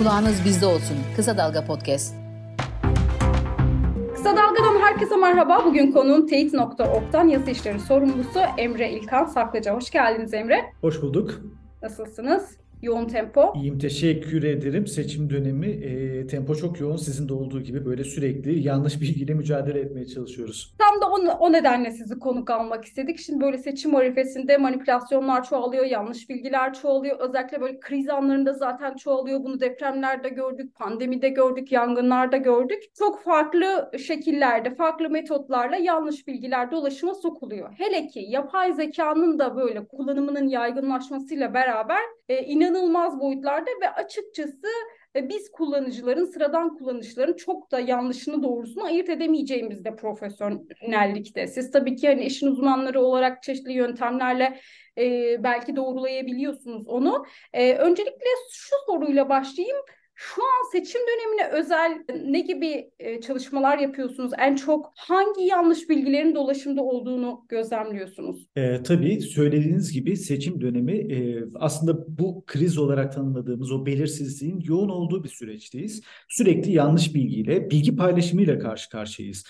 Kulağınız bizde olsun. Kısa Dalga Podcast. Kısa Dalga'dan herkese merhaba. Bugün konuğum teyit.org'dan yasa işleri sorumlusu Emre İlkan Saklıca. Hoş geldiniz Emre. Hoş bulduk. Nasılsınız? Yoğun tempo. İyiyim teşekkür ederim. Seçim dönemi e, tempo çok yoğun. Sizin de olduğu gibi böyle sürekli yanlış bilgiyle mücadele etmeye çalışıyoruz. Tam da o, o nedenle sizi konuk almak istedik. Şimdi böyle seçim arifesinde manipülasyonlar çoğalıyor, yanlış bilgiler çoğalıyor. Özellikle böyle kriz anlarında zaten çoğalıyor. Bunu depremlerde gördük, pandemide gördük, yangınlarda gördük. Çok farklı şekillerde, farklı metotlarla yanlış bilgiler dolaşıma sokuluyor. Hele ki yapay zekanın da böyle kullanımının yaygınlaşmasıyla beraber e, inanılmaz boyutlarda ve açıkçası e, biz kullanıcıların, sıradan kullanıcıların çok da yanlışını doğrusunu ayırt edemeyeceğimiz de profesyonellikte. Siz tabii ki hani işin uzmanları olarak çeşitli yöntemlerle e, belki doğrulayabiliyorsunuz onu. E, öncelikle şu soruyla başlayayım. Şu an seçim dönemine özel ne gibi e, çalışmalar yapıyorsunuz? En çok hangi yanlış bilgilerin dolaşımda olduğunu gözlemliyorsunuz? E, tabii söylediğiniz gibi seçim dönemi e, aslında bu kriz olarak tanımladığımız o belirsizliğin yoğun olduğu bir süreçteyiz. Sürekli yanlış bilgiyle, bilgi paylaşımıyla karşı karşıyayız.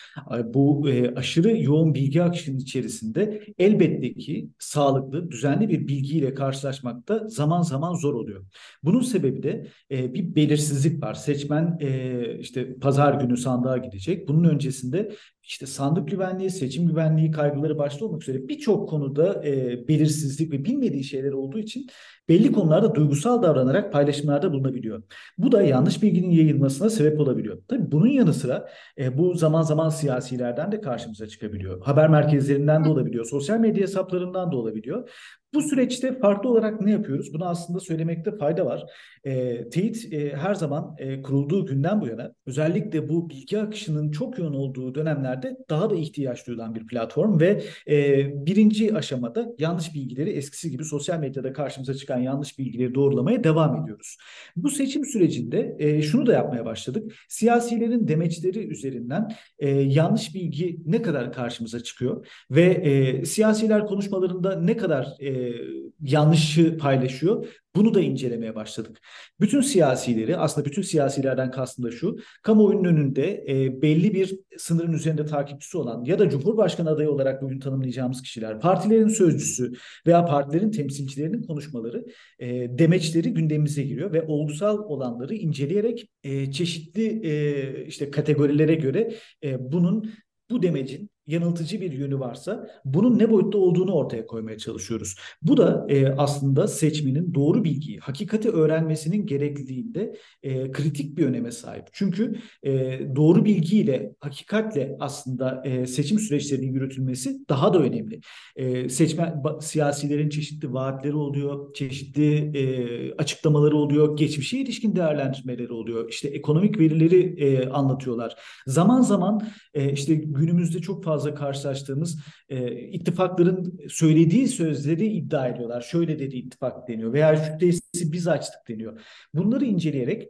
Bu e, aşırı yoğun bilgi akışının içerisinde elbette ki sağlıklı, düzenli bir bilgiyle karşılaşmakta zaman zaman zor oluyor. Bunun sebebi de e, bir belirsizlik belirsizlik var. Seçmen e, işte pazar günü sandığa gidecek. Bunun öncesinde işte sandık güvenliği, seçim güvenliği kaygıları başta olmak üzere birçok konuda e, belirsizlik ve bilmediği şeyler olduğu için belli konularda duygusal davranarak paylaşımlarda bulunabiliyor. Bu da yanlış bilginin yayılmasına sebep olabiliyor. Tabii bunun yanı sıra e, bu zaman zaman siyasilerden de karşımıza çıkabiliyor. Haber merkezlerinden de olabiliyor, sosyal medya hesaplarından da olabiliyor. Bu süreçte farklı olarak ne yapıyoruz? Bunu aslında söylemekte fayda var. E, teyit e, her zaman e, kurulduğu günden bu yana özellikle bu bilgi akışının çok yoğun olduğu dönemlerde daha da ihtiyaç duyulan bir platform ve e, birinci aşamada yanlış bilgileri eskisi gibi sosyal medyada karşımıza çıkan yanlış bilgileri doğrulamaya devam ediyoruz. Bu seçim sürecinde e, şunu da yapmaya başladık. Siyasilerin demeçleri üzerinden e, yanlış bilgi ne kadar karşımıza çıkıyor ve e, siyasiler konuşmalarında ne kadar e, yanlışı paylaşıyor. Bunu da incelemeye başladık. Bütün siyasileri aslında bütün siyasilerden kastım da şu. Kamuoyunun önünde e, belli bir sınırın üzerinde takipçisi olan ya da Cumhurbaşkanı adayı olarak bugün tanımlayacağımız kişiler, partilerin sözcüsü veya partilerin temsilcilerinin konuşmaları, e, demeçleri gündemimize giriyor ve olgusal olanları inceleyerek e, çeşitli e, işte kategorilere göre e, bunun bu demecin yanıltıcı bir yönü varsa bunun ne boyutta olduğunu ortaya koymaya çalışıyoruz. Bu da e, aslında seçmenin doğru bilgiyi, hakikati öğrenmesinin gerekliliğinde e, kritik bir öneme sahip. Çünkü e, doğru bilgiyle, hakikatle aslında e, seçim süreçlerinin yürütülmesi daha da önemli. E, seçmen siyasilerin çeşitli vaatleri oluyor, çeşitli e, açıklamaları oluyor, geçmişe ilişkin değerlendirmeleri oluyor. İşte ekonomik verileri e, anlatıyorlar. Zaman zaman e, işte günümüzde çok fazla fazla karşılaştığımız e, ittifakların söylediği sözleri iddia ediyorlar. Şöyle dedi ittifak deniyor veya şu biz açtık deniyor. Bunları inceleyerek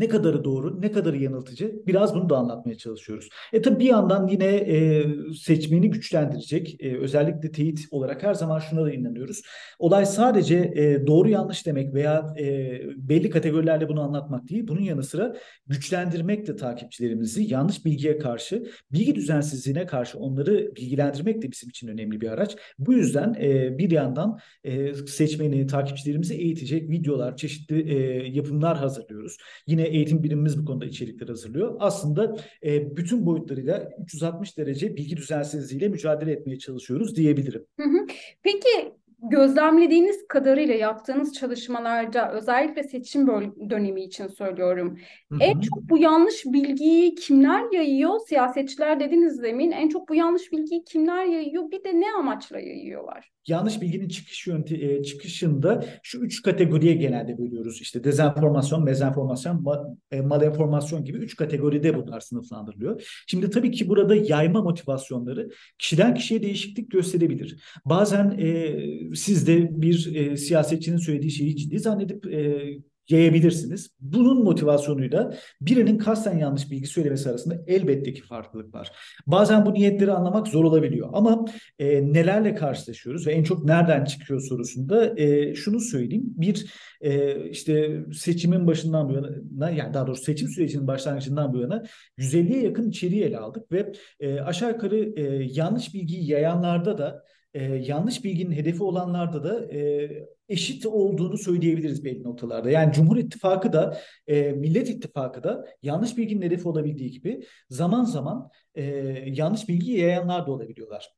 ne kadarı doğru, ne kadarı yanıltıcı biraz bunu da anlatmaya çalışıyoruz. E tabi bir yandan yine e, seçmeni güçlendirecek, e, özellikle teyit olarak her zaman şuna da inanıyoruz. Olay sadece e, doğru yanlış demek veya e, belli kategorilerle bunu anlatmak değil. Bunun yanı sıra güçlendirmek de takipçilerimizi yanlış bilgiye karşı, bilgi düzensizliğine karşı onları bilgilendirmek de bizim için önemli bir araç. Bu yüzden e, bir yandan e, seçmeni, takipçilerimizi eğitecek videolar, çeşitli e, yapımlar hazırlıyoruz. Yine eğitim birimimiz bu konuda içerikler hazırlıyor. Aslında e, bütün boyutlarıyla 360 derece bilgi düzensizliğiyle mücadele etmeye çalışıyoruz diyebilirim. Hı hı. Peki gözlemlediğiniz kadarıyla yaptığınız çalışmalarda özellikle seçim dönemi için söylüyorum. Hı hı. En çok bu yanlış bilgiyi kimler yayıyor? Siyasetçiler dediniz demin. En çok bu yanlış bilgiyi kimler yayıyor? Bir de ne amaçla yayıyorlar? Yanlış bilginin çıkış yönte, e, çıkışında şu üç kategoriye genelde bölüyoruz. İşte dezenformasyon, mezenformasyon, ma, e, malenformasyon gibi üç kategoride bunlar sınıflandırılıyor. Şimdi tabii ki burada yayma motivasyonları kişiden kişiye değişiklik gösterebilir. Bazen e, siz de bir e, siyasetçinin söylediği şeyi ciddi zannedip e, yayabilirsiniz. Bunun motivasyonuyla birinin kasten yanlış bilgi söylemesi arasında elbette ki farklılık var. Bazen bu niyetleri anlamak zor olabiliyor ama e, nelerle karşılaşıyoruz ve en çok nereden çıkıyor sorusunda e, şunu söyleyeyim. Bir e, işte seçimin başından bu yana yani daha doğrusu seçim sürecinin başlangıcından bu yana 150'ye yakın içeriği ele aldık ve e, aşağı yukarı e, yanlış bilgiyi yayanlarda da e, yanlış bilginin hedefi olanlarda da e, eşit olduğunu söyleyebiliriz belli noktalarda. Yani Cumhur İttifakı da e, Millet İttifakı da yanlış bilginin hedefi olabildiği gibi zaman zaman e, yanlış bilgi yayanlar da olabiliyorlar.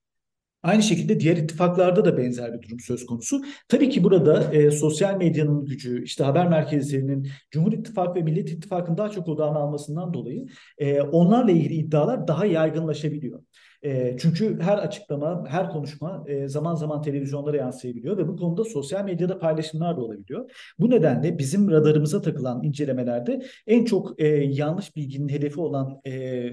Aynı şekilde diğer ittifaklarda da benzer bir durum söz konusu. Tabii ki burada e, sosyal medyanın gücü, işte haber merkezlerinin Cumhur İttifakı ve Millet İttifakı'nın daha çok odağını almasından dolayı e, onlarla ilgili iddialar daha yaygınlaşabiliyor. E, çünkü her açıklama, her konuşma e, zaman zaman televizyonlara yansıyabiliyor ve bu konuda sosyal medyada paylaşımlar da olabiliyor. Bu nedenle bizim radarımıza takılan incelemelerde en çok e, yanlış bilginin hedefi olan e,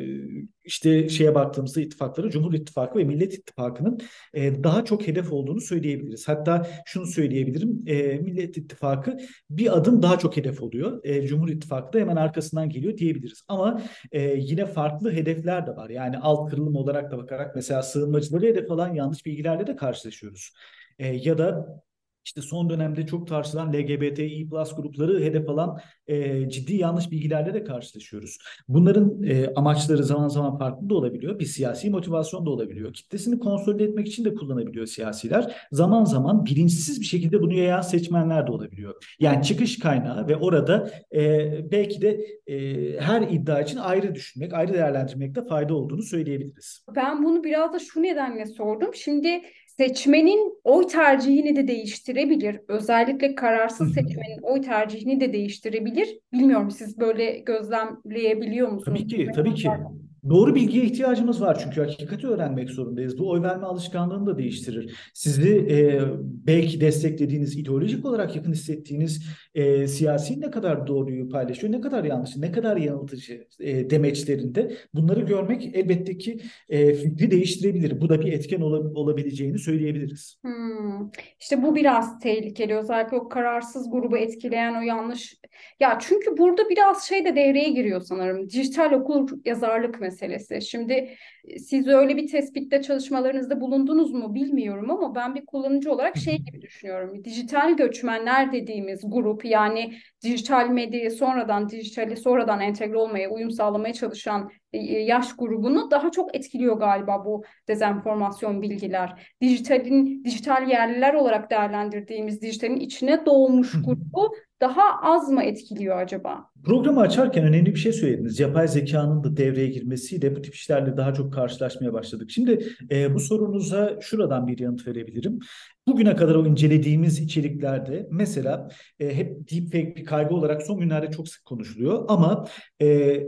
işte şeye baktığımızda ittifakları Cumhur İttifakı ve Millet İttifakı'nın e, daha çok hedef olduğunu söyleyebiliriz. Hatta şunu söyleyebilirim, e, Millet İttifakı bir adım daha çok hedef oluyor. E, Cumhur İttifakı da hemen arkasından geliyor diyebiliriz. Ama e, yine farklı hedefler de var. Yani alt kırılım olarak da bakarak mesela sığınmacıları hedef alan yanlış bilgilerle de karşılaşıyoruz. E, ya da işte son dönemde çok tartışılan LGBTİ plus grupları hedef alan e, ciddi yanlış bilgilerle de karşılaşıyoruz. Bunların e, amaçları zaman zaman farklı da olabiliyor. Bir siyasi motivasyon da olabiliyor. Kitlesini konsolide etmek için de kullanabiliyor siyasiler. Zaman zaman bilinçsiz bir şekilde bunu yayan seçmenler de olabiliyor. Yani çıkış kaynağı ve orada e, belki de e, her iddia için ayrı düşünmek, ayrı değerlendirmekte fayda olduğunu söyleyebiliriz. Ben bunu biraz da şu nedenle sordum. Şimdi seçmenin oy tercihini de değiştirebilir. Özellikle kararsız seçmenin oy tercihini de değiştirebilir. Bilmiyorum siz böyle gözlemleyebiliyor musunuz? Tabii ki, tabii ki. Doğru bilgiye ihtiyacımız var çünkü hakikati öğrenmek zorundayız. Bu oy verme alışkanlığını da değiştirir. Sizi e, belki desteklediğiniz, ideolojik olarak yakın hissettiğiniz e, siyasi ne kadar doğruyu paylaşıyor, ne kadar yanlış, ne kadar yanıltıcı e, demeçlerinde bunları görmek elbette ki e, fikri değiştirebilir. Bu da bir etken ol, olabileceğini söyleyebiliriz. Hmm. İşte bu biraz tehlikeli. Özellikle o kararsız grubu etkileyen o yanlış. Ya çünkü burada biraz şey de devreye giriyor sanırım. Dijital okul yazarlık meselesi. Şimdi siz öyle bir tespitte çalışmalarınızda bulundunuz mu bilmiyorum ama ben bir kullanıcı olarak şey gibi düşünüyorum. Dijital göçmenler dediğimiz grup yani dijital medyayı sonradan dijitali sonradan entegre olmaya, uyum sağlamaya çalışan e, e, yaş grubunu daha çok etkiliyor galiba bu dezenformasyon bilgiler. Dijitalin dijital yerliler olarak değerlendirdiğimiz dijitalin içine doğmuş grubu daha az mı etkiliyor acaba? Programı açarken önemli bir şey söylediniz. Yapay zekanın da devreye girmesiyle bu tip işlerle daha çok karşılaşmaya başladık. Şimdi e, bu sorunuza şuradan bir yanıt verebilirim. Bugüne kadar o incelediğimiz içeriklerde mesela e, hep deepfake bir kaygı olarak son günlerde çok sık konuşuluyor ama e,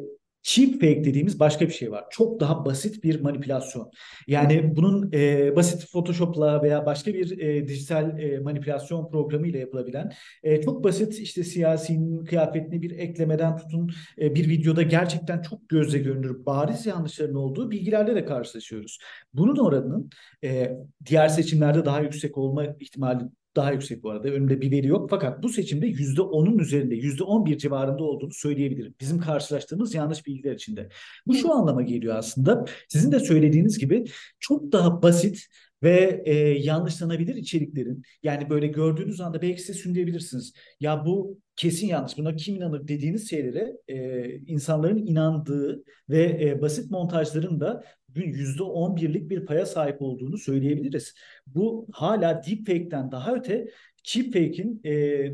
Cheap fake dediğimiz başka bir şey var. Çok daha basit bir manipülasyon. Yani bunun e, basit Photoshop'la veya başka bir e, dijital e, manipülasyon programı ile yapılabilen e, çok basit işte siyasinin kıyafetini bir eklemeden tutun e, bir videoda gerçekten çok gözle görünür bariz yanlışların olduğu bilgilerle de karşılaşıyoruz. Bunun oranının e, diğer seçimlerde daha yüksek olma ihtimali daha yüksek bu arada. Önümde bir veri yok. Fakat bu seçimde %10'un üzerinde, %11 civarında olduğunu söyleyebilirim. Bizim karşılaştığımız yanlış bilgiler içinde. Bu şu anlama geliyor aslında. Sizin de söylediğiniz gibi çok daha basit ve e, yanlışlanabilir içeriklerin yani böyle gördüğünüz anda belki siz şunu diyebilirsiniz. Ya bu kesin yanlış. Buna kim inanır dediğiniz şeylere e, insanların inandığı ve e, basit montajların da bugün %11'lik bir paya sahip olduğunu söyleyebiliriz. Bu hala deepfake'ten daha öte Chipfake'in e,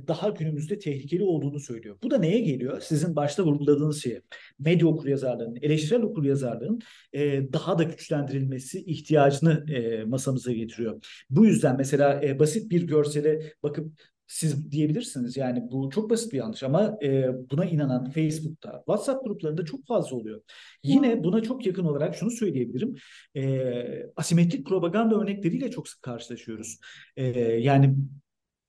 daha günümüzde tehlikeli olduğunu söylüyor. Bu da neye geliyor? Sizin başta vurguladığınız şey, medya okuryazarlığının, eleştirel okuryazarlığın e, daha da güçlendirilmesi ihtiyacını e, masamıza getiriyor. Bu yüzden mesela e, basit bir görsele bakıp siz diyebilirsiniz yani bu çok basit bir yanlış ama e, buna inanan Facebook'ta, WhatsApp gruplarında çok fazla oluyor. Yine buna çok yakın olarak şunu söyleyebilirim. E, asimetrik propaganda örnekleriyle çok sık karşılaşıyoruz. E, yani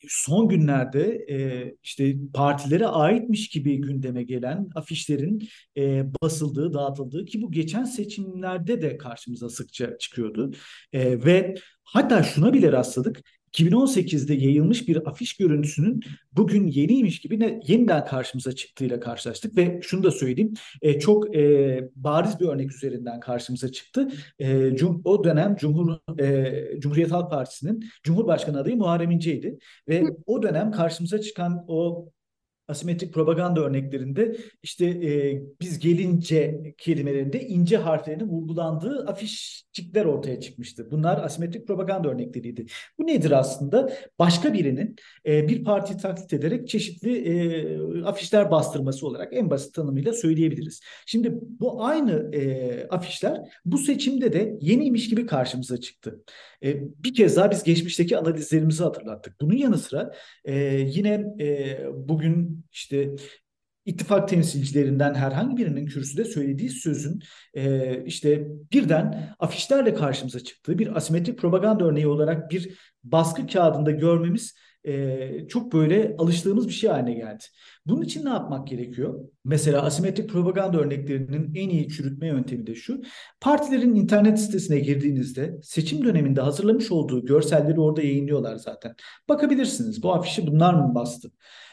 son günlerde e, işte partilere aitmiş gibi gündeme gelen afişlerin e, basıldığı, dağıtıldığı ki bu geçen seçimlerde de karşımıza sıkça çıkıyordu. E, ve Hatta şuna bile rastladık. 2018'de yayılmış bir afiş görüntüsünün bugün yeniymiş gibi ne, yeniden karşımıza çıktığıyla karşılaştık ve şunu da söyleyeyim e, çok e, bariz bir örnek üzerinden karşımıza çıktı. E, cum, o dönem Cumhur e, Cumhuriyet Halk Partisi'nin Cumhurbaşkanı adayı Muharrem İnce'ydi ve o dönem karşımıza çıkan o asimetrik propaganda örneklerinde işte e, biz gelince kelimelerinde ince harflerinin vurgulandığı afişçikler ortaya çıkmıştı. Bunlar asimetrik propaganda örnekleriydi. Bu nedir aslında? Başka birinin e, bir partiyi taklit ederek çeşitli e, afişler bastırması olarak en basit tanımıyla söyleyebiliriz. Şimdi bu aynı e, afişler bu seçimde de yeniymiş gibi karşımıza çıktı. E, bir kez daha biz geçmişteki analizlerimizi hatırlattık. Bunun yanı sıra e, yine e, bugün işte ittifak temsilcilerinden herhangi birinin kürsüde söylediği sözün e, işte birden afişlerle karşımıza çıktığı bir asimetrik propaganda örneği olarak bir baskı kağıdında görmemiz e, çok böyle alıştığımız bir şey haline geldi. Bunun için ne yapmak gerekiyor? Mesela asimetrik propaganda örneklerinin en iyi çürütme yöntemi de şu. Partilerin internet sitesine girdiğinizde seçim döneminde hazırlamış olduğu görselleri orada yayınlıyorlar zaten. Bakabilirsiniz bu afişi bunlar mı bastı?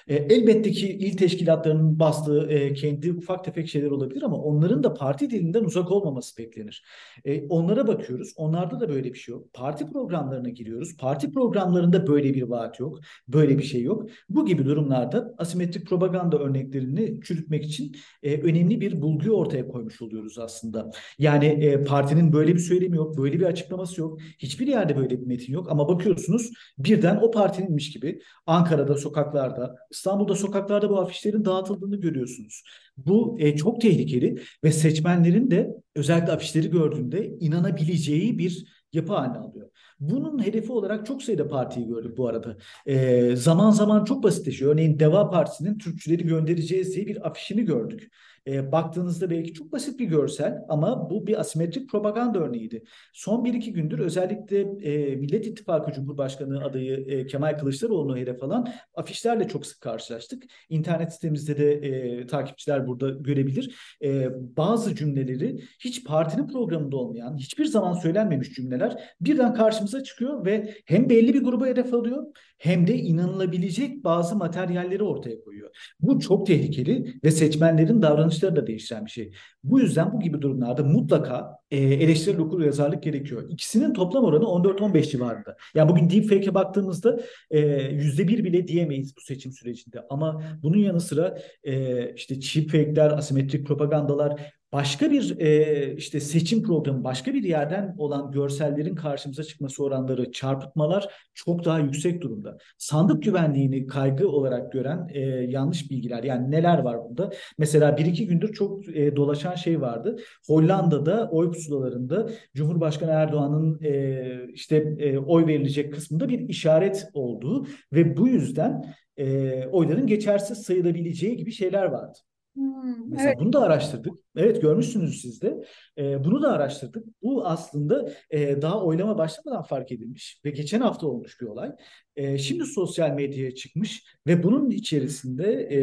E, elbette ki il teşkilatlarının bastığı e, kendi ufak tefek şeyler olabilir ama onların da parti dilinden uzak olmaması beklenir. E, onlara bakıyoruz. Onlarda da böyle bir şey yok. Parti programlarına giriyoruz. Parti programlarında böyle bir vaat yok. Böyle bir şey yok. Bu gibi durumlarda asimetrik propaganda örneklerini çürütmek için e, önemli bir bulguyu ortaya koymuş oluyoruz aslında. Yani e, partinin böyle bir söylemi yok. Böyle bir açıklaması yok. Hiçbir yerde böyle bir metin yok. Ama bakıyorsunuz birden o partininmiş gibi Ankara'da sokaklarda İstanbul'da sokaklarda bu afişlerin dağıtıldığını görüyorsunuz. Bu e, çok tehlikeli ve seçmenlerin de özellikle afişleri gördüğünde inanabileceği bir yapı haline alıyor. Bunun hedefi olarak çok sayıda partiyi gördük bu arada. E, zaman zaman çok basitleşiyor. Örneğin Deva Partisi'nin Türkçüleri göndereceğiz diye bir afişini gördük. E, baktığınızda belki çok basit bir görsel ama bu bir asimetrik propaganda örneğiydi. Son bir iki gündür özellikle e, Millet İttifakı Cumhurbaşkanı adayı e, Kemal Kılıçdaroğlu'nu hedef alan afişlerle çok sık karşılaştık. İnternet sitemizde de e, takipçiler burada görebilir. E, bazı cümleleri hiç partinin programında olmayan, hiçbir zaman söylenmemiş cümleler birden karşımıza çıkıyor ve hem belli bir gruba hedef alıyor hem de inanılabilecek bazı materyalleri ortaya koyuyor. Bu çok tehlikeli ve seçmenlerin davranışları da değiştiren bir şey. Bu yüzden bu gibi durumlarda mutlaka e, eleştirel okur yazarlık gerekiyor. İkisinin toplam oranı 14-15 civarında. Yani bugün deepfake'e baktığımızda e, %1 bile diyemeyiz bu seçim sürecinde. Ama bunun yanı sıra e, işte cheap fake'ler, asimetrik propagandalar, başka bir e, işte seçim programı başka bir yerden olan görsellerin karşımıza çıkması oranları çarpıtmalar çok daha yüksek durumda. Sandık güvenliğini kaygı olarak gören e, yanlış bilgiler yani neler var bunda? Mesela bir iki gündür çok e, dolaşan şey vardı. Hollanda'da oy pusulalarında Cumhurbaşkanı Erdoğan'ın e, işte e, oy verilecek kısmında bir işaret olduğu ve bu yüzden e, oyların geçersiz sayılabileceği gibi şeyler vardı. Hmm, Mesela evet. bunu da araştırdık. Evet görmüşsünüz siz de. Ee, bunu da araştırdık. Bu aslında e, daha oylama başlamadan fark edilmiş ve geçen hafta olmuş bir olay. E, şimdi sosyal medyaya çıkmış ve bunun içerisinde e,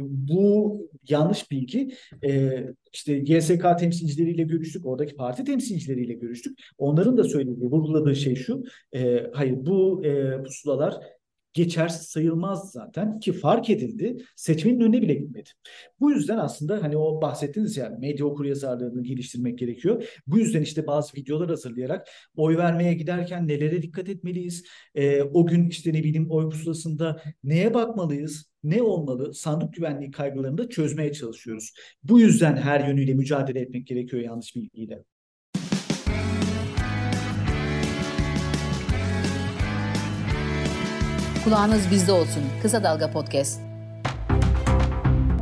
bu yanlış bilgi e, işte YSK temsilcileriyle görüştük, oradaki parti temsilcileriyle görüştük. Onların da söylediği, vurguladığı şey şu, e, hayır bu e, pusulalar geçersiz sayılmaz zaten ki fark edildi seçmenin önüne bile gitmedi. Bu yüzden aslında hani o bahsettiğiniz yani medya okur yazarlığını geliştirmek gerekiyor. Bu yüzden işte bazı videolar hazırlayarak oy vermeye giderken nelere dikkat etmeliyiz? Ee, o gün işte ne bileyim oy pusulasında neye bakmalıyız? Ne olmalı? Sandık güvenliği kaygılarını da çözmeye çalışıyoruz. Bu yüzden her yönüyle mücadele etmek gerekiyor yanlış bilgiyle. Kulağınız bizde olsun. Kısa Dalga Podcast.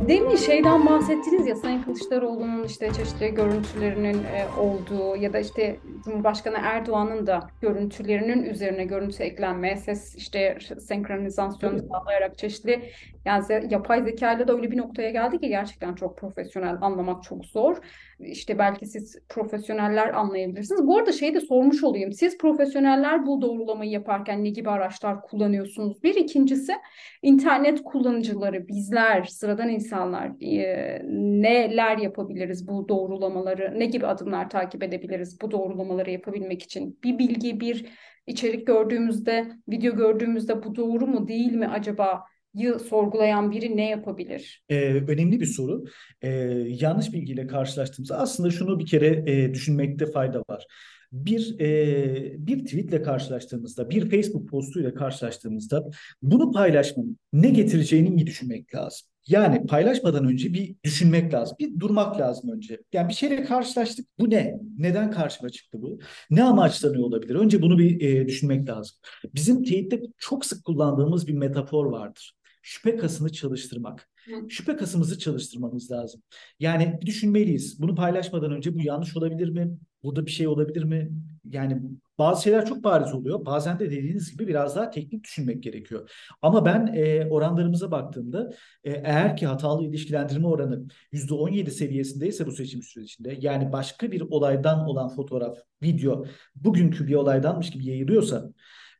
Demin şeyden bahsettiniz ya Sayın Kılıçdaroğlu'nun işte çeşitli görüntülerinin e, olduğu ya da işte Cumhurbaşkanı Erdoğan'ın da görüntülerinin üzerine görüntü eklenme, ses işte senkronizasyonu sağlayarak çeşitli Yani yapay zeka ile de öyle bir noktaya geldi ki gerçekten çok profesyonel anlamak çok zor. İşte belki siz profesyoneller anlayabilirsiniz. Bu arada şey de sormuş olayım. Siz profesyoneller bu doğrulamayı yaparken ne gibi araçlar kullanıyorsunuz? Bir ikincisi internet kullanıcıları, bizler, sıradan insanlar e, neler yapabiliriz bu doğrulamaları, ne gibi adımlar takip edebiliriz bu doğrulamaları yapabilmek için? Bir bilgi, bir içerik gördüğümüzde, video gördüğümüzde bu doğru mu değil mi acaba? Yı sorgulayan biri ne yapabilir? Ee, önemli bir soru. Ee, yanlış bilgiyle karşılaştığımızda aslında şunu bir kere e, düşünmekte fayda var. Bir e, bir tweetle karşılaştığımızda, bir Facebook postuyla karşılaştığımızda bunu paylaşmanın ne getireceğini iyi düşünmek lazım. Yani paylaşmadan önce bir düşünmek lazım. Bir durmak lazım önce. Yani bir şeyle karşılaştık. Bu ne? Neden karşıma çıktı bu? Ne amaçlanıyor olabilir? Önce bunu bir e, düşünmek lazım. Bizim teyitte çok sık kullandığımız bir metafor vardır şüphe kasını çalıştırmak. Şüphe kasımızı çalıştırmamız lazım. Yani düşünmeliyiz. Bunu paylaşmadan önce bu yanlış olabilir mi? Burada bir şey olabilir mi? Yani bazı şeyler çok bariz oluyor. Bazen de dediğiniz gibi biraz daha teknik düşünmek gerekiyor. Ama ben e, oranlarımıza baktığımda e, eğer ki hatalı ilişkilendirme oranı %17 seviyesindeyse bu seçim sürecinde yani başka bir olaydan olan fotoğraf, video bugünkü bir olaydanmış gibi yayılıyorsa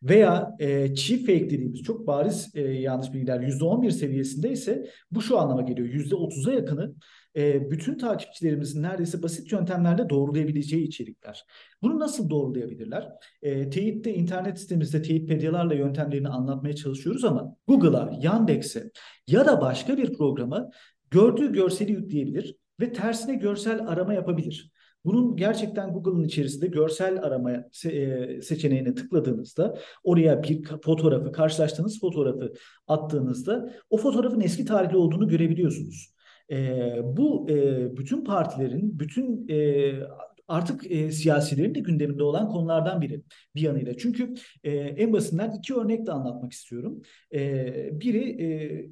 veya e, çift fake dediğimiz çok bariz e, yanlış bilgiler %11 seviyesinde ise bu şu anlama geliyor. %30'a yakını e, bütün takipçilerimizin neredeyse basit yöntemlerle doğrulayabileceği içerikler. Bunu nasıl doğrulayabilirler? E, teyitte internet sitemizde teyitpedyalarla yöntemlerini anlatmaya çalışıyoruz ama Google'a, Yandex'e ya da başka bir programa gördüğü görseli yükleyebilir ve tersine görsel arama yapabilir. Bunun gerçekten Google'ın içerisinde görsel arama e, seçeneğine tıkladığınızda oraya bir fotoğrafı, karşılaştığınız fotoğrafı attığınızda o fotoğrafın eski tarihli olduğunu görebiliyorsunuz. E, bu e, bütün partilerin, bütün e, artık e, siyasilerin de gündeminde olan konulardan biri bir yanıyla. Çünkü e, en basitinden iki örnek de anlatmak istiyorum. E, biri e,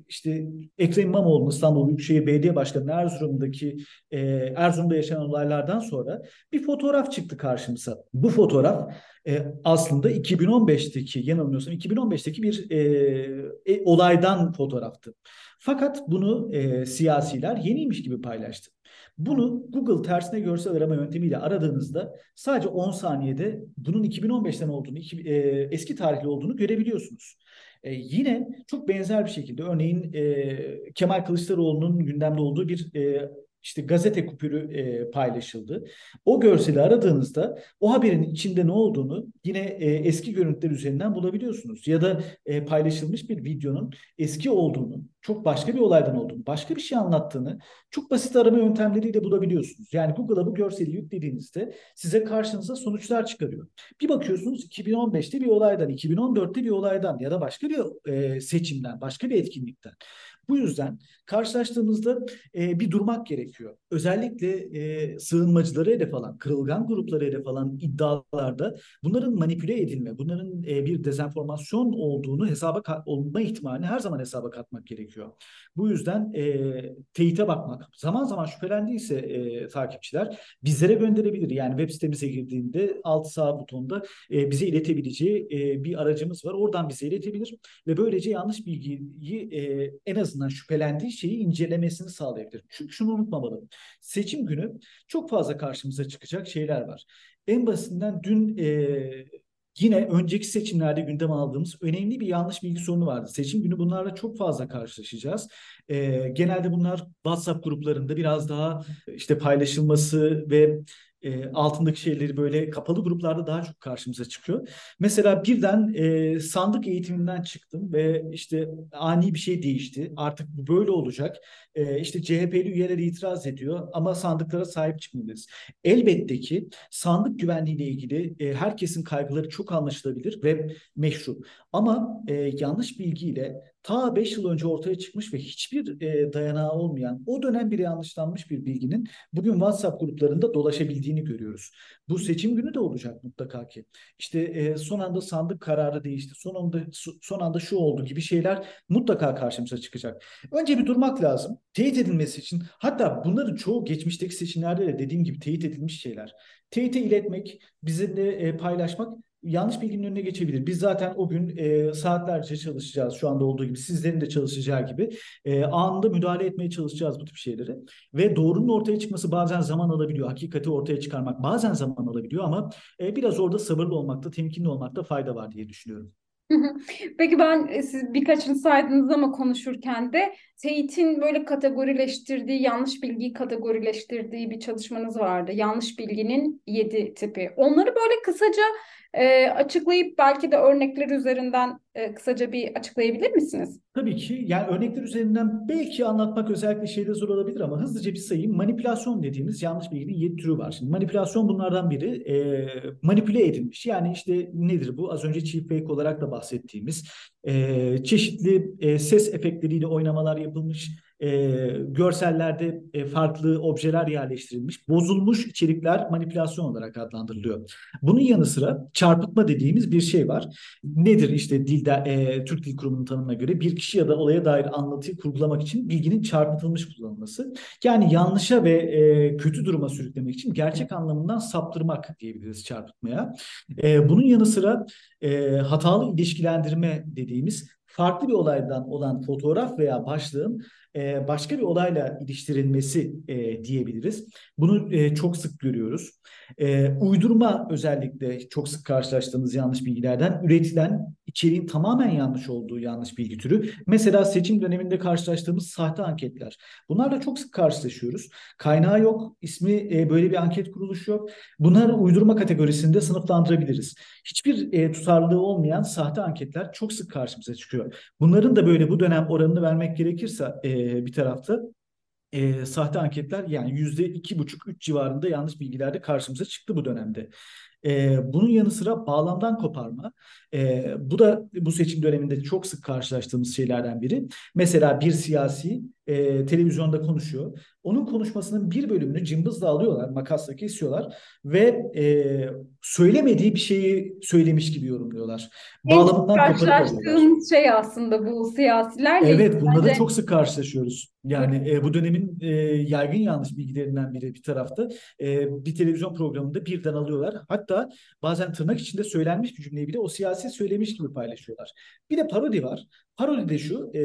işte Ekrem İmamoğlu'nun İstanbul Büyükşehir Belediye Başkanı Erzurum'daki e, Erzurum'da yaşanan olaylardan sonra bir fotoğraf çıktı karşımıza. Bu fotoğraf e, aslında 2015'teki yanılmıyorsam 2015'teki bir e, e, olaydan fotoğraftı. Fakat bunu e, siyasiler yeniymiş gibi paylaştı. Bunu Google tersine görsel arama yöntemiyle aradığınızda sadece 10 saniyede bunun 2015'ten olduğunu, iki, e, eski tarihli olduğunu görebiliyorsunuz. E, yine çok benzer bir şekilde örneğin e, Kemal Kılıçdaroğlu'nun gündemde olduğu bir e, işte gazete kupürü e, paylaşıldı. O görseli aradığınızda o haberin içinde ne olduğunu yine e, eski görüntüler üzerinden bulabiliyorsunuz. Ya da e, paylaşılmış bir videonun eski olduğunu, çok başka bir olaydan olduğunu, başka bir şey anlattığını çok basit arama yöntemleriyle bulabiliyorsunuz. Yani Google'a bu görseli yüklediğinizde size karşınıza sonuçlar çıkarıyor. Bir bakıyorsunuz 2015'te bir olaydan, 2014'te bir olaydan ya da başka bir e, seçimden, başka bir etkinlikten. Bu yüzden karşılaştığımızda e, bir durmak gerekiyor. Özellikle e, sığınmacıları hedef alan, kırılgan grupları hedef alan iddialarda bunların manipüle edilme, bunların e, bir dezenformasyon olduğunu hesaba olma ihtimalini her zaman hesaba katmak gerekiyor. Bu yüzden e, teyite bakmak, zaman zaman şüphelendiyse e, takipçiler bizlere gönderebilir. Yani web sitemize girdiğinde alt sağ butonda e, bize iletebileceği e, bir aracımız var. Oradan bize iletebilir ve böylece yanlış bilgiyi e, en azından şüphelendiği şeyi incelemesini sağlayabilir. Çünkü şunu unutmamalı. Seçim günü çok fazla karşımıza çıkacak şeyler var. En basitinden dün e, yine önceki seçimlerde gündem aldığımız önemli bir yanlış bilgi sorunu vardı. Seçim günü bunlarla çok fazla karşılaşacağız. E, genelde bunlar WhatsApp gruplarında biraz daha işte paylaşılması ve e, altındaki şeyleri böyle kapalı gruplarda daha çok karşımıza çıkıyor. Mesela birden e, sandık eğitiminden çıktım ve işte ani bir şey değişti. Artık bu böyle olacak. E, işte CHP'li üyeler itiraz ediyor ama sandıklara sahip çıkmalıyız. Elbette ki sandık güvenliğiyle ilgili e, herkesin kaygıları çok anlaşılabilir ve meşru. Ama e, yanlış bilgiyle ta 5 yıl önce ortaya çıkmış ve hiçbir e, dayanağı olmayan o dönem bir yanlışlanmış bir bilginin bugün WhatsApp gruplarında dolaşabildiğini görüyoruz. Bu seçim günü de olacak mutlaka ki. İşte e, son anda sandık kararı değişti. Son anda son anda şu oldu gibi şeyler mutlaka karşımıza çıkacak. Önce bir durmak lazım. Teyit edilmesi için hatta bunların çoğu geçmişteki seçimlerde de dediğim gibi teyit edilmiş şeyler. Teyite iletmek, bizimle e, paylaşmak yanlış bilginin önüne geçebilir. Biz zaten o gün e, saatlerce çalışacağız şu anda olduğu gibi sizlerin de çalışacağı gibi e, anında müdahale etmeye çalışacağız bu tip şeyleri ve doğrunun ortaya çıkması bazen zaman alabiliyor. Hakikati ortaya çıkarmak bazen zaman alabiliyor ama e, biraz orada sabırlı olmakta, temkinli olmakta fayda var diye düşünüyorum. Peki ben e, siz birkaçını saydınız ama konuşurken de TEİT'in böyle kategorileştirdiği, yanlış bilgiyi kategorileştirdiği bir çalışmanız vardı. Yanlış bilginin yedi tipi. Onları böyle kısaca e, açıklayıp belki de örnekler üzerinden e, kısaca bir açıklayabilir misiniz? Tabii ki. Yani örnekler üzerinden belki anlatmak özellikle şeyde zor olabilir ama hızlıca bir sayayım. Manipülasyon dediğimiz yanlış bilginin yedi türü var. Şimdi manipülasyon bunlardan biri. E, manipüle edilmiş. Yani işte nedir bu? Az önce cheap fake olarak da bahsettiğimiz çeşitli ses efektleriyle oynamalar yapılmış e, görsellerde e, farklı objeler yerleştirilmiş, bozulmuş içerikler manipülasyon olarak adlandırılıyor. Bunun yanı sıra çarpıtma dediğimiz bir şey var. Nedir işte dilde e, Türk Dil Kurumu'nun tanımına göre bir kişi ya da olaya dair anlatıyı kurgulamak için bilginin çarpıtılmış kullanılması. Yani yanlışa ve e, kötü duruma sürüklemek için gerçek anlamından saptırmak diyebiliriz çarpıtmaya. E, bunun yanı sıra e, hatalı ilişkilendirme dediğimiz farklı bir olaydan olan fotoğraf veya başlığın başka bir olayla iliştirilmesi e, diyebiliriz. Bunu e, çok sık görüyoruz. E, uydurma özellikle çok sık karşılaştığımız yanlış bilgilerden üretilen içeriğin tamamen yanlış olduğu yanlış bilgi türü. Mesela seçim döneminde karşılaştığımız sahte anketler. Bunlarla çok sık karşılaşıyoruz. Kaynağı yok, ismi e, böyle bir anket kuruluşu yok. Bunları uydurma kategorisinde sınıflandırabiliriz. Hiçbir e, tutarlılığı olmayan sahte anketler çok sık karşımıza çıkıyor. Bunların da böyle bu dönem oranını vermek gerekirse e, bir tarafta e, sahte anketler yani yüzde iki buçuk üç civarında yanlış bilgilerde karşımıza çıktı bu dönemde. E, bunun yanı sıra bağlamdan koparma. E, bu da bu seçim döneminde çok sık karşılaştığımız şeylerden biri. Mesela bir siyasi e, televizyonda konuşuyor. Onun konuşmasının bir bölümünü cımbızla alıyorlar, makasla kesiyorlar ve e, söylemediği bir şeyi söylemiş gibi yorumluyorlar. Bağlamından karşılaştığımız şey aslında bu siyasilerle. Evet, bununla da çok sık karşılaşıyoruz. Yani e, bu dönemin e, yaygın yanlış bilgilerinden biri bir tarafta. E, bir televizyon programında birden alıyorlar. Hatta bazen tırnak içinde söylenmiş bir cümleyi bile o siyasi söylemiş gibi paylaşıyorlar. Bir de parodi var. Parodi de şu, e,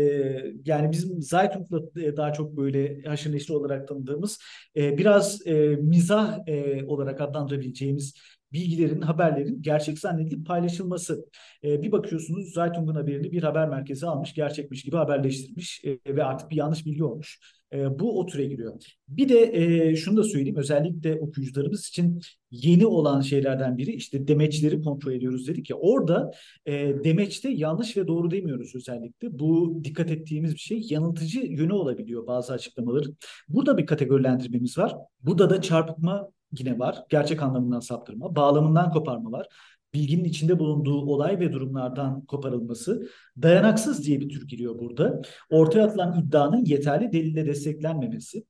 yani bizim Zaytung'la daha çok böyle haşır neşir olarak tanıdığımız, e, biraz e, mizah e, olarak adlandırabileceğimiz bilgilerin, haberlerin gerçek zannedilip paylaşılması. E, bir bakıyorsunuz Zaytung'un haberini bir haber merkezi almış, gerçekmiş gibi haberleştirmiş e, ve artık bir yanlış bilgi olmuş. E, bu o türe giriyor. Bir de e, şunu da söyleyeyim özellikle okuyucularımız için yeni olan şeylerden biri işte demeçleri kontrol ediyoruz dedik ya orada e, demeçte yanlış ve doğru demiyoruz özellikle. Bu dikkat ettiğimiz bir şey yanıltıcı yönü olabiliyor bazı açıklamaların. Burada bir kategorilendirmemiz var. Burada da çarpıtma yine var. Gerçek anlamından saptırma, bağlamından koparma var bilginin içinde bulunduğu olay ve durumlardan koparılması dayanaksız diye bir tür giriyor burada. Ortaya atılan iddianın yeterli delille desteklenmemesi.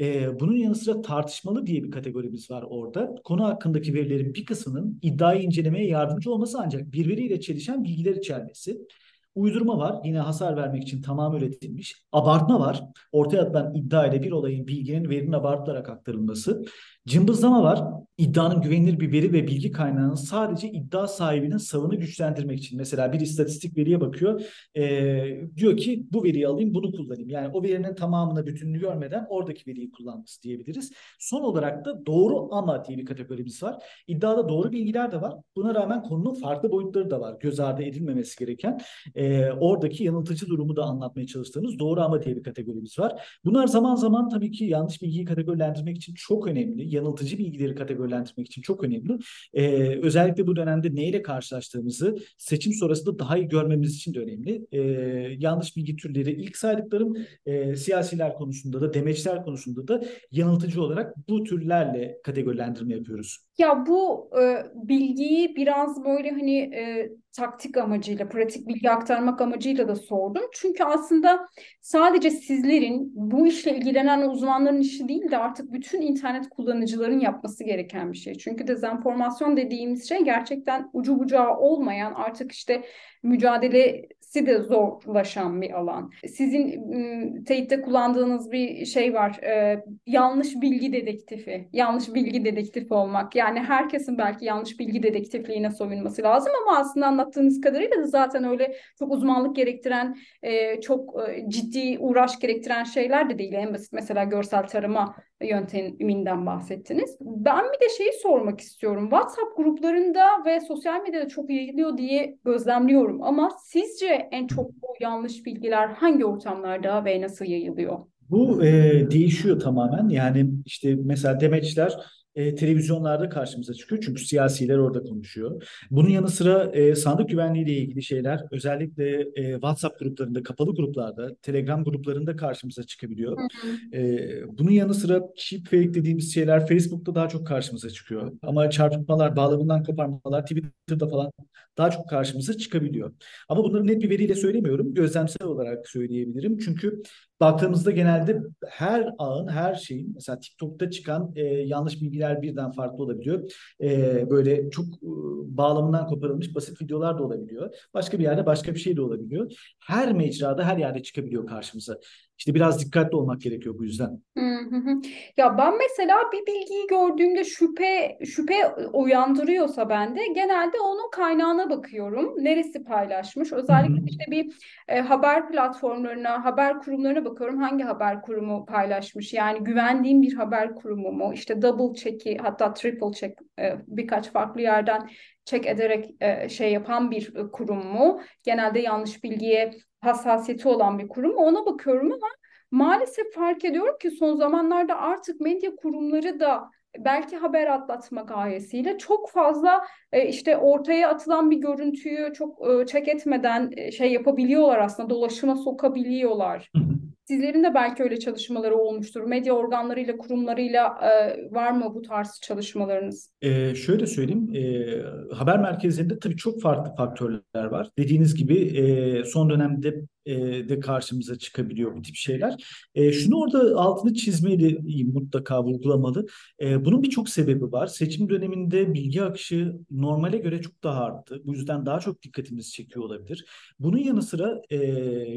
Ee, bunun yanı sıra tartışmalı diye bir kategorimiz var orada. Konu hakkındaki verilerin bir kısmının iddiayı incelemeye yardımcı olması ancak birbiriyle çelişen bilgiler içermesi. Uydurma var. Yine hasar vermek için tamam üretilmiş. Abartma var. Ortaya atılan iddia ile bir olayın bilginin verinin abartılarak aktarılması. Cımbızlama var. İddianın güvenilir bir veri ve bilgi kaynağının sadece iddia sahibinin savını güçlendirmek için. Mesela bir istatistik veriye bakıyor. E, diyor ki bu veriyi alayım bunu kullanayım. Yani o verinin tamamını bütününü görmeden oradaki veriyi kullanması diyebiliriz. Son olarak da doğru ama diye bir kategorimiz var. İddiada doğru bilgiler de var. Buna rağmen konunun farklı boyutları da var. Göz ardı edilmemesi gereken. E, oradaki yanıltıcı durumu da anlatmaya çalıştığımız doğru ama diye bir kategorimiz var. Bunlar zaman zaman tabii ki yanlış bilgiyi kategorilendirmek için çok önemli yanıltıcı bilgileri kategorilendirmek için çok önemli. Ee, özellikle bu dönemde neyle karşılaştığımızı seçim sonrasında daha iyi görmemiz için de önemli. Ee, yanlış bilgi türleri ilk saydıklarım e, siyasiler konusunda da demeçler konusunda da yanıltıcı olarak bu türlerle kategorilendirme yapıyoruz. Ya bu e, bilgiyi biraz böyle hani e, taktik amacıyla, pratik bilgi aktarmak amacıyla da sordum. Çünkü aslında sadece sizlerin bu işle ilgilenen uzmanların işi değil de artık bütün internet kullanıcıların yapması gereken bir şey. Çünkü dezenformasyon dediğimiz şey gerçekten ucu bucağı olmayan artık işte mücadele de zorlaşan bir alan. Sizin ım, teyitte kullandığınız bir şey var. E, yanlış bilgi dedektifi. Yanlış bilgi dedektifi olmak. Yani herkesin belki yanlış bilgi dedektifliğine soyunması lazım ama aslında anlattığınız kadarıyla da zaten öyle çok uzmanlık gerektiren, e, çok ciddi uğraş gerektiren şeyler de değil. En basit mesela görsel tarıma yönteminden bahsettiniz. Ben bir de şeyi sormak istiyorum. WhatsApp gruplarında ve sosyal medyada çok yayılıyor diye gözlemliyorum ama sizce en çok bu yanlış bilgiler hangi ortamlarda ve nasıl yayılıyor? Bu e, değişiyor tamamen. Yani işte mesela demeçler e, televizyonlarda karşımıza çıkıyor. Çünkü siyasiler orada konuşuyor. Bunun yanı sıra e, sandık güvenliği ile ilgili şeyler özellikle e, WhatsApp gruplarında, kapalı gruplarda, Telegram gruplarında karşımıza çıkabiliyor. E, bunun yanı sıra cheap fake dediğimiz şeyler Facebook'ta daha çok karşımıza çıkıyor. Ama çarpıtmalar, bağlamından koparmalar Twitter'da falan daha çok karşımıza çıkabiliyor. Ama bunları net bir veriyle söylemiyorum. Gözlemsel olarak söyleyebilirim. Çünkü baktığımızda genelde her ağın, her şeyin mesela TikTok'ta çıkan e, yanlış bilgiler birden farklı olabiliyor. E, böyle çok e, bağlamından koparılmış basit videolar da olabiliyor. Başka bir yerde başka bir şey de olabiliyor. Her mecrada, her yerde çıkabiliyor karşımıza. İşte biraz dikkatli olmak gerekiyor bu yüzden. Hı hı. Ya ben mesela bir bilgiyi gördüğümde şüphe şüphe uyandırıyorsa bende genelde onun kaynağına bakıyorum. Neresi paylaşmış? Özellikle işte bir e, haber platformlarına, haber kurumlarına bakıyorum. Hangi haber kurumu paylaşmış? Yani güvendiğim bir haber kurumu mu? İşte double check'i hatta triple check e, birkaç farklı yerden check ederek e, şey yapan bir kurum mu? Genelde yanlış bilgiye hassasiyeti olan bir kurum. Ona bakıyorum ama maalesef fark ediyorum ki son zamanlarda artık medya kurumları da belki haber atlatma gayesiyle çok fazla e, işte ortaya atılan bir görüntüyü çok e, çek etmeden e, şey yapabiliyorlar aslında dolaşıma sokabiliyorlar. Sizlerin de belki öyle çalışmaları olmuştur. Medya organlarıyla, kurumlarıyla e, var mı bu tarz çalışmalarınız? Ee, şöyle söyleyeyim, e, haber merkezlerinde tabii çok farklı faktörler var. Dediğiniz gibi e, son dönemde e, de karşımıza çıkabiliyor bu tip şeyler. E, şunu orada altını çizmeli, mutlaka vurgulamalı. E, bunun birçok sebebi var. Seçim döneminde bilgi akışı normale göre çok daha arttı. Bu yüzden daha çok dikkatimizi çekiyor olabilir. Bunun yanı sıra e,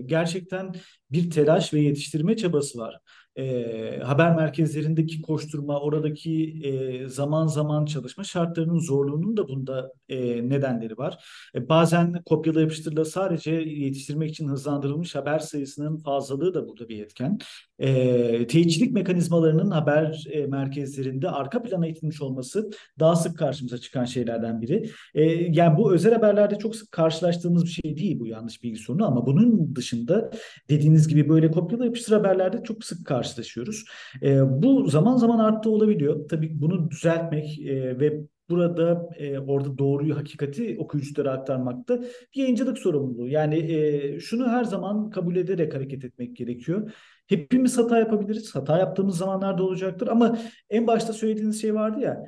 gerçekten bir telaş ve yetiştirme çabası var e, haber merkezlerindeki koşturma, oradaki e, zaman zaman çalışma şartlarının zorluğunun da bunda e, nedenleri var. E, bazen kopyala yapıştırla sadece yetiştirmek için hızlandırılmış haber sayısının fazlalığı da burada bir etken. E, teyitçilik mekanizmalarının haber e, merkezlerinde arka plana itilmiş olması daha sık karşımıza çıkan şeylerden biri. E, yani bu özel haberlerde çok sık karşılaştığımız bir şey değil bu yanlış bilgi sorunu ama bunun dışında dediğiniz gibi böyle kopyala yapıştır haberlerde çok sık karşılaşıyoruz. E, bu zaman zaman arttı olabiliyor. Tabii bunu düzeltmek e, ve burada e, orada doğruyu, hakikati okuyuculara aktarmakta bir yayıncılık sorumluluğu. Yani e, şunu her zaman kabul ederek hareket etmek gerekiyor. Hepimiz hata yapabiliriz. Hata yaptığımız zamanlarda olacaktır ama en başta söylediğiniz şey vardı ya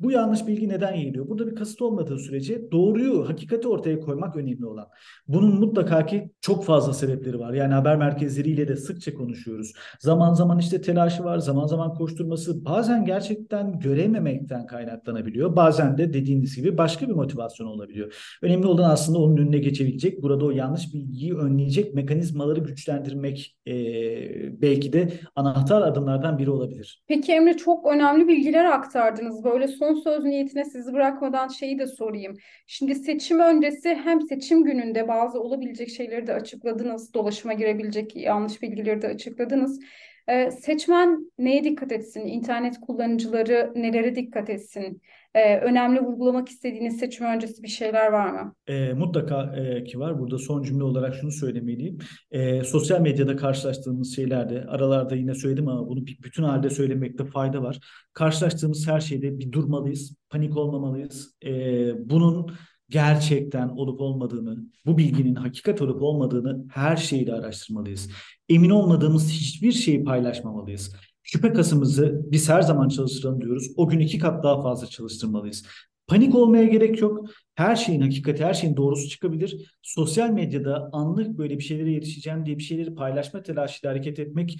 bu yanlış bilgi neden yayılıyor? Burada bir kasıt olmadığı sürece doğruyu, hakikati ortaya koymak önemli olan. Bunun mutlaka ki çok fazla sebepleri var. Yani haber merkezleriyle de sıkça konuşuyoruz. Zaman zaman işte telaşı var, zaman zaman koşturması, bazen gerçekten görememekten kaynaklanabiliyor. Bazen de dediğiniz gibi başka bir motivasyon olabiliyor. Önemli olan aslında onun önüne geçebilecek, burada o yanlış bilgiyi önleyecek mekanizmaları güçlendirmek e, belki de anahtar adımlardan biri olabilir. Peki Emre çok önemli bilgiler aktardınız. Böyle son son söz niyetine sizi bırakmadan şeyi de sorayım. Şimdi seçim öncesi hem seçim gününde bazı olabilecek şeyleri de açıkladınız. Dolaşıma girebilecek yanlış bilgileri de açıkladınız. Ee, seçmen neye dikkat etsin? İnternet kullanıcıları nelere dikkat etsin? Ee, önemli vurgulamak istediğiniz seçim öncesi bir şeyler var mı? E, mutlaka e, ki var. Burada son cümle olarak şunu söylemeliyim. E, sosyal medyada karşılaştığımız şeylerde, aralarda yine söyledim ama bunu bütün halde söylemekte fayda var. Karşılaştığımız her şeyde bir durmalıyız, panik olmamalıyız. E, bunun gerçekten olup olmadığını, bu bilginin hakikat olup olmadığını her şeyle araştırmalıyız. Emin olmadığımız hiçbir şeyi paylaşmamalıyız. Şüphe kasımızı biz her zaman çalıştıralım diyoruz. O gün iki kat daha fazla çalıştırmalıyız. Panik olmaya gerek yok. Her şeyin hakikati, her şeyin doğrusu çıkabilir. Sosyal medyada anlık böyle bir şeylere yetişeceğim diye bir şeyleri paylaşma telaşıyla hareket etmek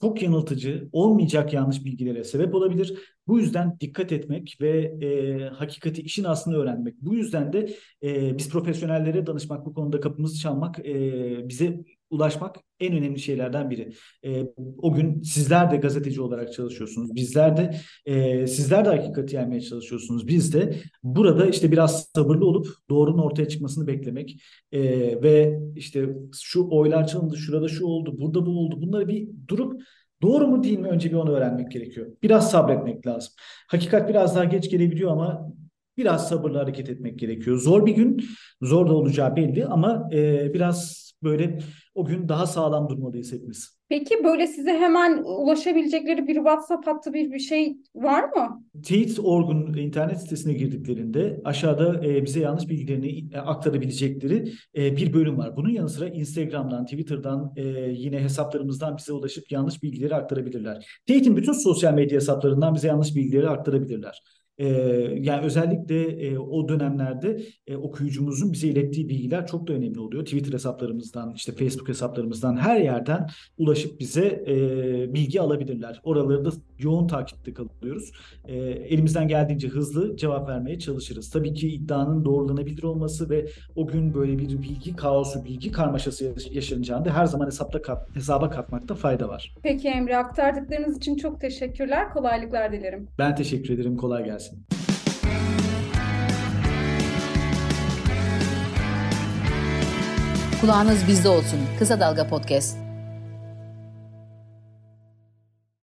çok yanıltıcı, olmayacak yanlış bilgilere sebep olabilir. Bu yüzden dikkat etmek ve e, hakikati işin aslını öğrenmek. Bu yüzden de e, biz profesyonellere danışmak, bu konuda kapımızı çalmak, e, bize ulaşmak en önemli şeylerden biri. E, o gün sizler de gazeteci olarak çalışıyorsunuz. Bizler de e, sizler de hakikati yenmeye çalışıyorsunuz. Biz de burada işte biraz sabırlı olup doğrunun ortaya çıkmasını beklemek e, ve işte şu oylar çalındı, şurada şu oldu, burada bu oldu. Bunları bir durup Doğru mu değil mi önce bir onu öğrenmek gerekiyor. Biraz sabretmek lazım. Hakikat biraz daha geç gelebiliyor ama biraz sabırlı hareket etmek gerekiyor. Zor bir gün, zor da olacağı belli ama e, biraz böyle o gün daha sağlam durmalıyız hepimiz. Peki böyle size hemen ulaşabilecekleri bir WhatsApp hattı bir bir şey var mı? Teyit.org'un internet sitesine girdiklerinde aşağıda e, bize yanlış bilgilerini e, aktarabilecekleri e, bir bölüm var. Bunun yanı sıra Instagram'dan, Twitter'dan e, yine hesaplarımızdan bize ulaşıp yanlış bilgileri aktarabilirler. Teyit'in bütün sosyal medya hesaplarından bize yanlış bilgileri aktarabilirler. E, yani özellikle e, o dönemlerde e, okuyucumuzun bize ilettiği bilgiler çok da önemli oluyor. Twitter hesaplarımızdan, işte Facebook hesaplarımızdan her yerden ulaşıp bize e, bilgi alabilirler. Oraları da yoğun takipte kalıyoruz. E, elimizden geldiğince hızlı cevap vermeye çalışırız. Tabii ki iddianın doğrulanabilir olması ve o gün böyle bir bilgi kaosu, bilgi karmaşası yaşanacağında her zaman hesapta kat, hesaba katmakta fayda var. Peki Emre aktardıklarınız için çok teşekkürler. Kolaylıklar dilerim. Ben teşekkür ederim. Kolay gelsin. Kulağınız bizde olsun. Kısa Dalga Podcast.